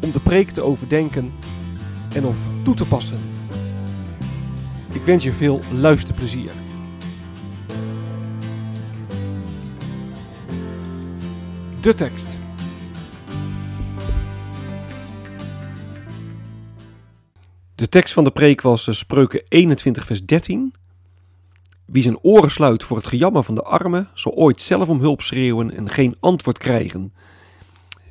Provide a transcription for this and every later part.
om de preek te overdenken en of toe te passen. Ik wens je veel luisterplezier. De tekst. De tekst van de preek was eh, Spreuken 21 vers 13. Wie zijn oren sluit voor het gejammer van de armen, zal ooit zelf om hulp schreeuwen en geen antwoord krijgen.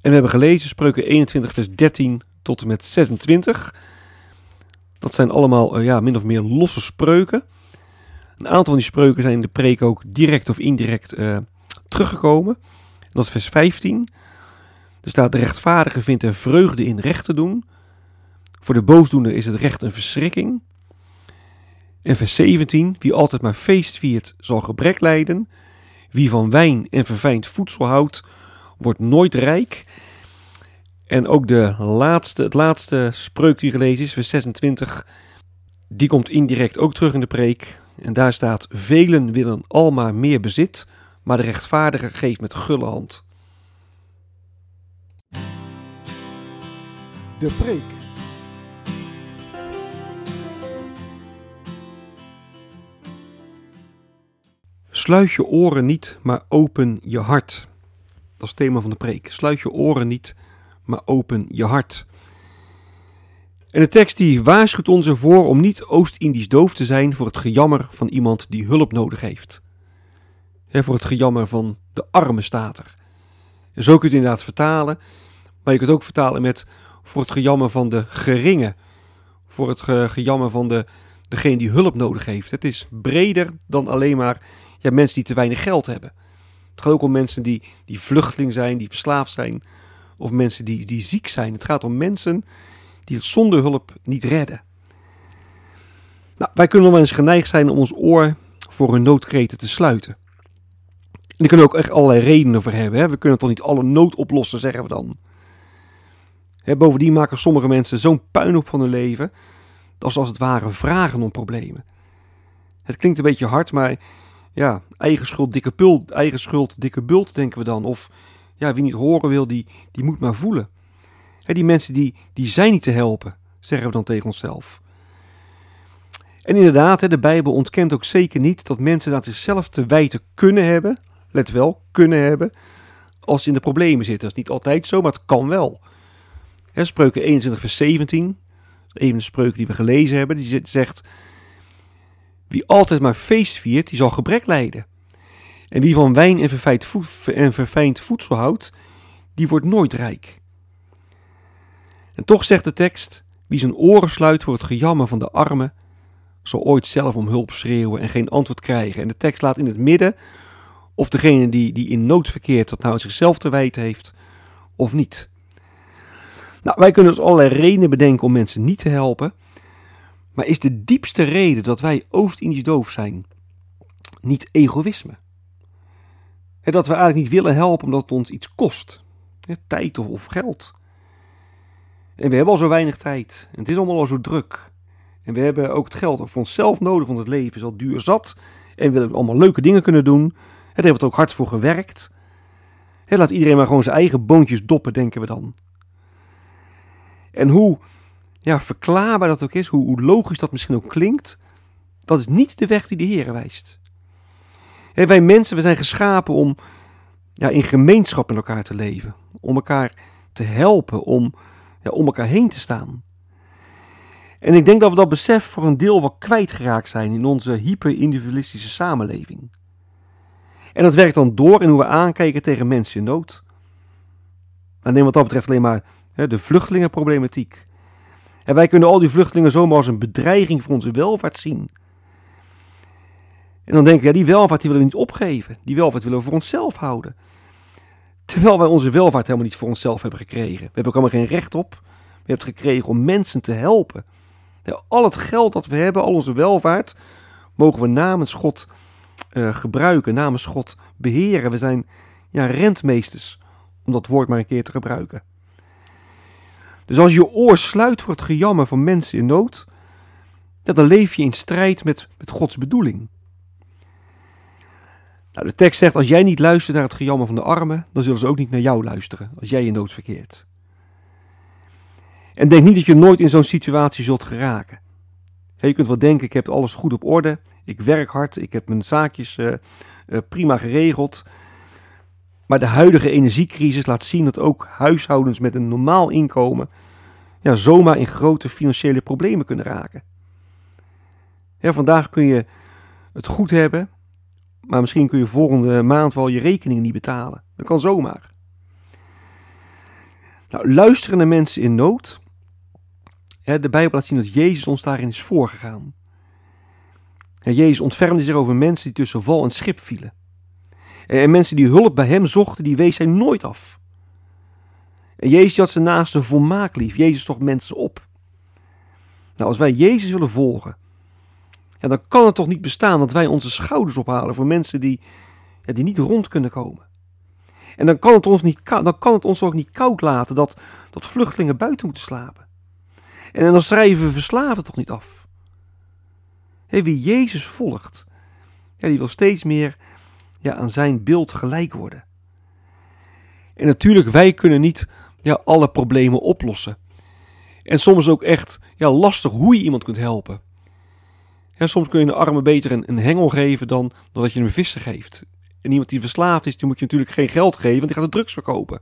En we hebben gelezen Spreuken 21 vers 13 tot en met 26. Dat zijn allemaal eh, ja, min of meer losse spreuken. Een aantal van die spreuken zijn in de preek ook direct of indirect uh, teruggekomen. En dat is vers 15. Er staat: De rechtvaardige vindt er vreugde in recht te doen. Voor de boosdoener is het recht een verschrikking. En vers 17: Wie altijd maar feest viert, zal gebrek lijden. Wie van wijn en verfijnd voedsel houdt, wordt nooit rijk. En ook de laatste, het laatste spreuk die gelezen is, vers 26, die komt indirect ook terug in de preek. En daar staat: Velen willen al maar meer bezit, maar de rechtvaardige geeft met gulle hand. De preek. Sluit je oren niet, maar open je hart. Dat is het thema van de preek. Sluit je oren niet, maar open je hart. En de tekst die waarschuwt ons ervoor om niet Oost-Indisch doof te zijn voor het gejammer van iemand die hulp nodig heeft. voor het gejammer van de arme stater. En zo kun je het inderdaad vertalen, maar je kunt ook vertalen met voor het gejammer van de geringe. Voor het gejammer van de, degene die hulp nodig heeft. Het is breder dan alleen maar ja, mensen die te weinig geld hebben. Het gaat ook om mensen die, die vluchteling zijn, die verslaafd zijn. Of mensen die, die ziek zijn. Het gaat om mensen die het zonder hulp niet redden. Nou, wij kunnen wel eens geneigd zijn om ons oor voor hun noodkreten te sluiten. En daar kunnen we ook echt allerlei redenen voor hebben. Hè? We kunnen toch niet alle nood oplossen, zeggen we dan. Hè, bovendien maken sommige mensen zo'n puinhoop van hun leven. Dat ze als het ware vragen om problemen. Het klinkt een beetje hard, maar ja, eigen schuld, dikke pult, eigen schuld, dikke bult, denken we dan. Of ja, wie niet horen wil, die, die moet maar voelen. Die mensen die, die zijn niet te helpen, zeggen we dan tegen onszelf. En inderdaad, de Bijbel ontkent ook zeker niet dat mensen dat zichzelf te wijten kunnen hebben. Let wel, kunnen hebben. Als ze in de problemen zitten. Dat is niet altijd zo, maar het kan wel. Hè, spreuken 21 vers 17. Even de spreuk die we gelezen hebben. Die zegt wie altijd maar feest viert, die zal gebrek lijden. En wie van wijn en verfijnd, en verfijnd voedsel houdt, die wordt nooit rijk. En toch zegt de tekst: wie zijn oren sluit voor het gejammer van de armen, zal ooit zelf om hulp schreeuwen en geen antwoord krijgen. En de tekst laat in het midden of degene die, die in nood verkeert, dat nou zichzelf te wijten heeft of niet. Nou, wij kunnen dus allerlei redenen bedenken om mensen niet te helpen. Maar is de diepste reden dat wij Oost-Indisch doof zijn niet egoïsme? dat we eigenlijk niet willen helpen omdat het ons iets kost. tijd of, of geld. En we hebben al zo weinig tijd. En het is allemaal al zo druk. En we hebben ook het geld voor onszelf nodig, want het leven is al duur zat. En we willen allemaal leuke dingen kunnen doen. Daar hebben ook hard voor gewerkt. laat iedereen maar gewoon zijn eigen boontjes doppen, denken we dan. En hoe ja, verklaarbaar dat ook is, hoe, logisch dat misschien ook klinkt, dat is niet de weg die de Heer wijst. wij mensen, we zijn geschapen om ja, in gemeenschap met elkaar te leven. Om elkaar te helpen, om, ja, om elkaar heen te staan. En ik denk dat we dat besef voor een deel wel kwijtgeraakt zijn in onze hyper-individualistische samenleving. En dat werkt dan door in hoe we aankijken tegen mensen in nood. Nou, neem wat dat betreft alleen maar de vluchtelingenproblematiek. En wij kunnen al die vluchtelingen zomaar als een bedreiging voor onze welvaart zien. En dan denken we, ja, die welvaart die willen we niet opgeven. Die welvaart willen we voor onszelf houden. Terwijl wij onze welvaart helemaal niet voor onszelf hebben gekregen. We hebben ook allemaal geen recht op. We hebben het gekregen om mensen te helpen. al het geld dat we hebben, al onze welvaart, mogen we namens God uh, gebruiken, namens God beheren. We zijn ja, rentmeesters, om dat woord maar een keer te gebruiken. Dus als je oor sluit voor het gejammer van mensen in nood, dan leef je in strijd met, met Gods bedoeling. Nou, de tekst zegt: Als jij niet luistert naar het gejammer van de armen, dan zullen ze ook niet naar jou luisteren als jij in nood verkeert. En denk niet dat je nooit in zo'n situatie zult geraken. Je kunt wel denken: ik heb alles goed op orde, ik werk hard, ik heb mijn zaakjes uh, uh, prima geregeld. Maar de huidige energiecrisis laat zien dat ook huishoudens met een normaal inkomen ja, zomaar in grote financiële problemen kunnen raken. Ja, vandaag kun je het goed hebben, maar misschien kun je volgende maand wel je rekening niet betalen. Dat kan zomaar. Nou, luisterende mensen in nood. de Bijbel laat zien dat Jezus ons daarin is voorgegaan. Jezus ontfermde zich over mensen die tussen wal en schip vielen. En mensen die hulp bij hem zochten, die wees hij nooit af. En Jezus had zijn naaste volmaakt lief. Jezus toch mensen op. Nou, als wij Jezus willen volgen, dan kan het toch niet bestaan dat wij onze schouders ophalen voor mensen die, die niet rond kunnen komen. En dan kan, het ons niet, dan kan het ons ook niet koud laten dat, dat vluchtelingen buiten moeten slapen. En dan schrijven we verslaven toch niet af. wie Jezus volgt, ja, die wil steeds meer ja, aan zijn beeld gelijk worden. En natuurlijk, wij kunnen niet ja, alle problemen oplossen. En soms ook echt ja, lastig hoe je iemand kunt helpen. Ja, soms kun je een arme beter een, een hengel geven dan, dat je hem vissen geeft. En iemand die verslaafd is, die moet je natuurlijk geen geld geven, want die gaat de drugs verkopen.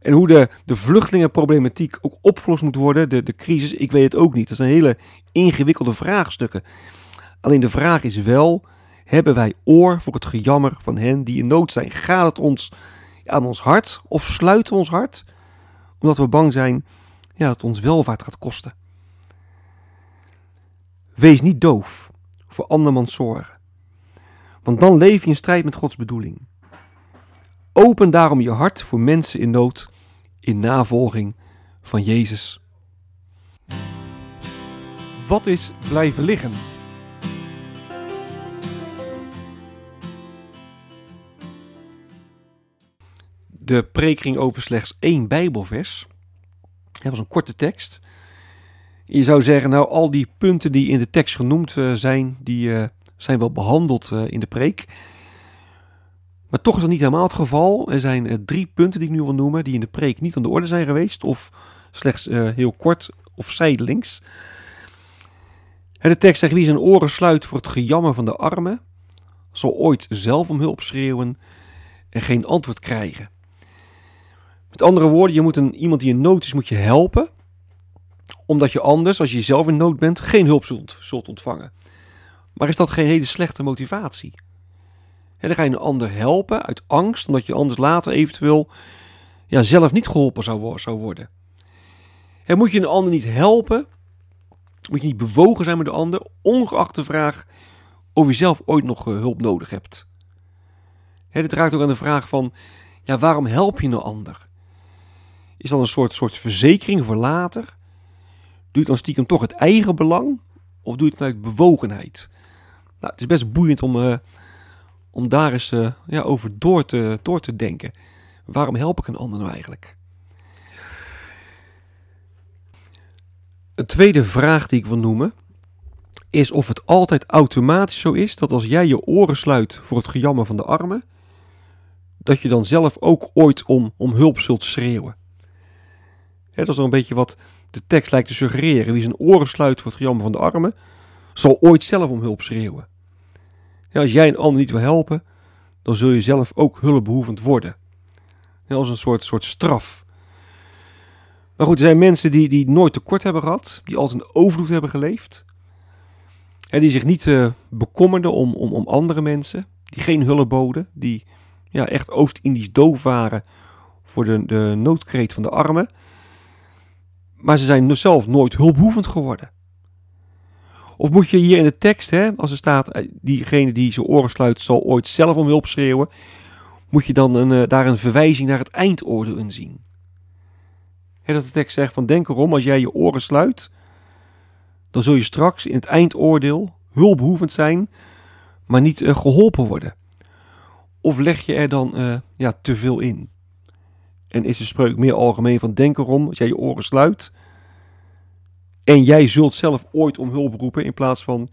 En hoe de, de vluchtelingenproblematiek ook opgelost moet worden, de, de crisis, ik weet het ook niet. Dat zijn hele ingewikkelde vraagstukken. Alleen de vraag is wel, hebben wij oor voor het gejammer van hen die in nood zijn? Gaat het ons aan ons hart of sluiten we ons hart omdat we bang zijn ja, dat het ons welvaart gaat kosten? Wees niet doof voor andermans zorgen, want dan leef je in strijd met Gods bedoeling. Open daarom je hart voor mensen in nood in navolging van Jezus. Wat is blijven liggen? De preek ging over slechts één Bijbelvers. Het was een korte tekst. Je zou zeggen, nou, al die punten die in de tekst genoemd uh, zijn, die uh, zijn wel behandeld uh, in de preek. Maar toch is dat niet helemaal het geval. Er zijn drie punten die ik nu wil noemen, die in de preek niet aan de orde zijn geweest, of slechts heel kort of zijdelings. De tekst zegt, wie zijn oren sluit voor het gejammer van de armen, zal ooit zelf om hulp schreeuwen en geen antwoord krijgen. Met andere woorden, je moet een, iemand die in nood is, moet je helpen. Omdat je anders, als je zelf in nood bent, geen hulp zult, zult ontvangen. Maar is dat geen hele slechte motivatie? dan ga je een ander helpen uit angst, omdat je anders later eventueel ja, zelf niet geholpen zou, zou worden. En moet je een ander niet helpen, moet je niet bewogen zijn met de ander, ongeacht de vraag of je zelf ooit nog eh, hulp nodig hebt. He, dit raakt ook aan de vraag van, ja, waarom help je een ander? Is dat een soort, soort verzekering voor later? Doe je dan stiekem toch het eigen belang? Of doe je het uit bewogenheid? Nou, het is best boeiend om, uh, om daar eens uh, ja, over door te, door te denken. Waarom help ik een ander nou eigenlijk? Een tweede vraag die ik wil noemen is of het altijd automatisch zo is dat als jij je oren sluit voor het gejammer van de armen, dat je dan zelf ook ooit om, om hulp zult schreeuwen dat is al een beetje wat de tekst lijkt te suggereren. Wie zijn oren sluit voor het gejammer van de armen, zal ooit zelf om hulp schreeuwen. Als jij een ander niet wil helpen, dan zul je zelf ook hulpbehoevend worden. Als een soort, soort straf. Maar goed, er zijn mensen die, die nooit tekort hebben gehad. Die altijd een overvloed hebben geleefd. En die zich niet uh, bekommerden om, om, om andere mensen. Die geen hulp boden. Die ja, echt Oost-Indisch doof waren voor de, de noodkreet van de armen. Maar ze zijn zelf nooit hulphoevend geworden. Of moet je hier in de tekst, hè, als er staat, eh, diegene die zijn oren sluit zal ooit zelf om hulp schreeuwen, moet je dan een, uh, daar een verwijzing naar het eindoordeel in zien. Dat de tekst zegt van denk erom, als jij je oren sluit, dan zul je straks in het eindoordeel hulpbehoevend zijn, maar niet uh, geholpen worden. Of leg je er dan ja, te veel in? En is de spreuk meer algemeen van denk erom, als jij je oren sluit, en jij zult zelf ooit om hulp roepen in plaats van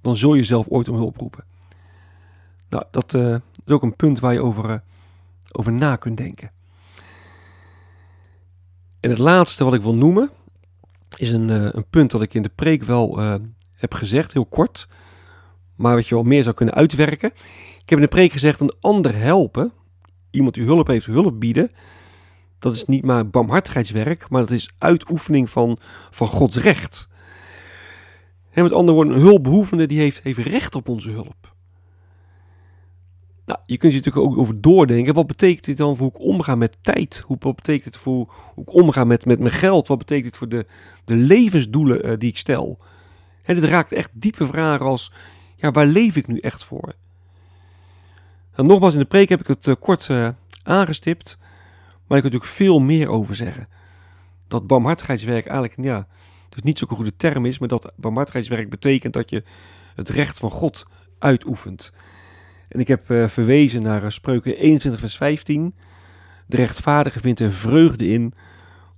dan zul je zelf ooit om hulp roepen. Nou, dat uh, is ook een punt waar je over, uh, over na kunt denken. En het laatste wat ik wil noemen is een, uh, een punt dat ik in de preek wel heb gezegd, heel kort, maar wat je wel meer zou kunnen uitwerken. Ik heb in de preek gezegd: een ander helpen, iemand die hulp heeft, hulp bieden dat is niet maar barmhartigheidswerk, maar dat is uitoefening van, van Gods recht. En met andere woorden, een hulpbehoevende die heeft, heeft recht op onze hulp. Nou, je kunt je natuurlijk ook over doordenken. Wat betekent dit dan voor hoe ik omga met tijd? Hoe, wat betekent het voor hoe ik omga met, met mijn geld? Wat betekent dit voor de, de levensdoelen uh, die ik stel? En dit raakt echt diepe vragen als, ja, waar leef ik nu echt voor? En nogmaals, in de preek heb ik het uh, kort uh, aangestipt. Maar ik kan natuurlijk veel meer over zeggen. Dat barmhartigheidswerk eigenlijk, ja, dus niet zo'n goede term is, maar dat barmhartigheidswerk betekent dat je het recht van God uitoefent. En ik heb uh, verwezen naar uh, Spreuken 21 vers 15. De rechtvaardige vindt er vreugde in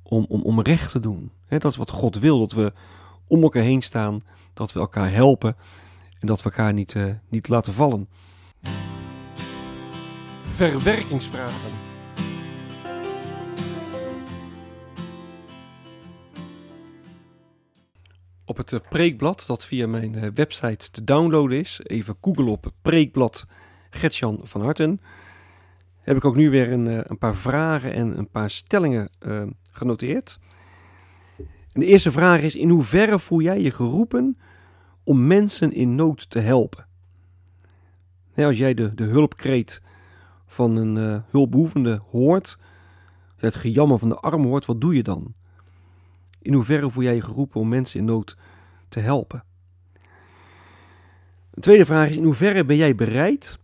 om, om, om recht te doen. Dat is wat God wil, dat we om elkaar heen staan, dat we elkaar helpen en dat we elkaar niet, uh, niet laten vallen. Verwerkingsvragen. Op het eh, preekblad dat via mijn eh, website te downloaden is. Even googlen op preekblad Gertjan van Harten. Heb ik ook nu weer een, eh, een paar vragen en een paar stellingen genoteerd. En de eerste vraag is: in hoeverre voel jij je geroepen om mensen in nood te helpen? als jij de, de hulpkreet van een uh, hulpbehoevende hoort, het gejammer van de arm hoort, wat doe je dan? In hoeverre voel jij je geroepen om mensen in nood te helpen? Een tweede vraag is: in hoeverre ben jij bereid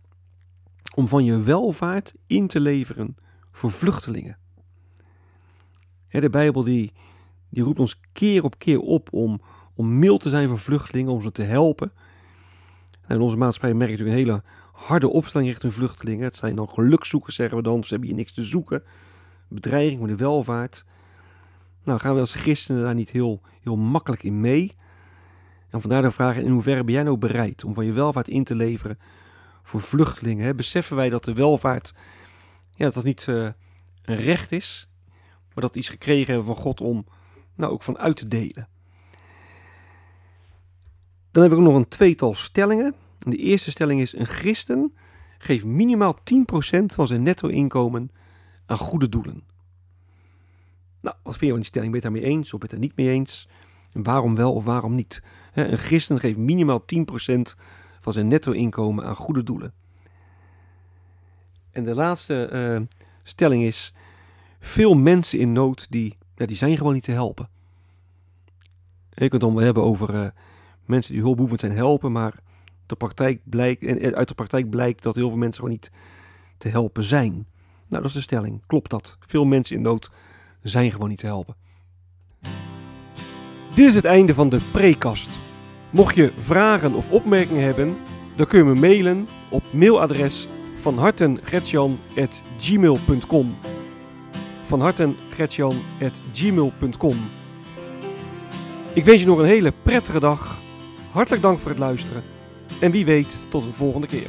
om van je welvaart in te leveren voor vluchtelingen? De Bijbel die, die roept ons keer op keer op om, om mild te zijn voor vluchtelingen, om ze te helpen. En in onze maatschappij merk je natuurlijk een hele harde opstelling richting vluchtelingen. Het zijn dan gelukzoekers, zeggen we dan. Ze hebben hier niks te zoeken. Bedreiging met de welvaart. Nou, gaan we als christenen daar niet heel, heel makkelijk in mee? En vandaar de vraag, in hoeverre ben jij nou bereid om van je welvaart in te leveren voor vluchtelingen? Hè? Beseffen wij dat de welvaart, ja, dat dat niet een recht is, maar dat iets gekregen hebben van God om nou ook van uit te delen? Dan heb ik nog een tweetal stellingen. De eerste stelling is, een christen geeft minimaal 10% van zijn netto inkomen aan goede doelen. Nou, wat vind je van die stelling? Ben je het daarmee eens of het er niet mee eens? En waarom wel of waarom niet? een christen geeft minimaal 10% van zijn netto-inkomen aan goede doelen. En de laatste uh, stelling is: veel mensen in nood die, die zijn gewoon niet te helpen. Je kunt het hebben over uh, mensen die hulpbehoevend zijn helpen, maar praktijk blijkt, uit de praktijk blijkt dat heel veel mensen gewoon niet te helpen zijn. Nou, dat is de stelling. Klopt dat? Veel mensen in nood zijn gewoon niet te helpen. Dit is het einde van de prekast. Mocht je vragen of opmerkingen hebben, dan kun je me mailen op mailadres van hartengretjan.gmail.com Ik wens je nog een hele prettige dag. Hartelijk dank voor het luisteren. En wie weet tot een volgende keer.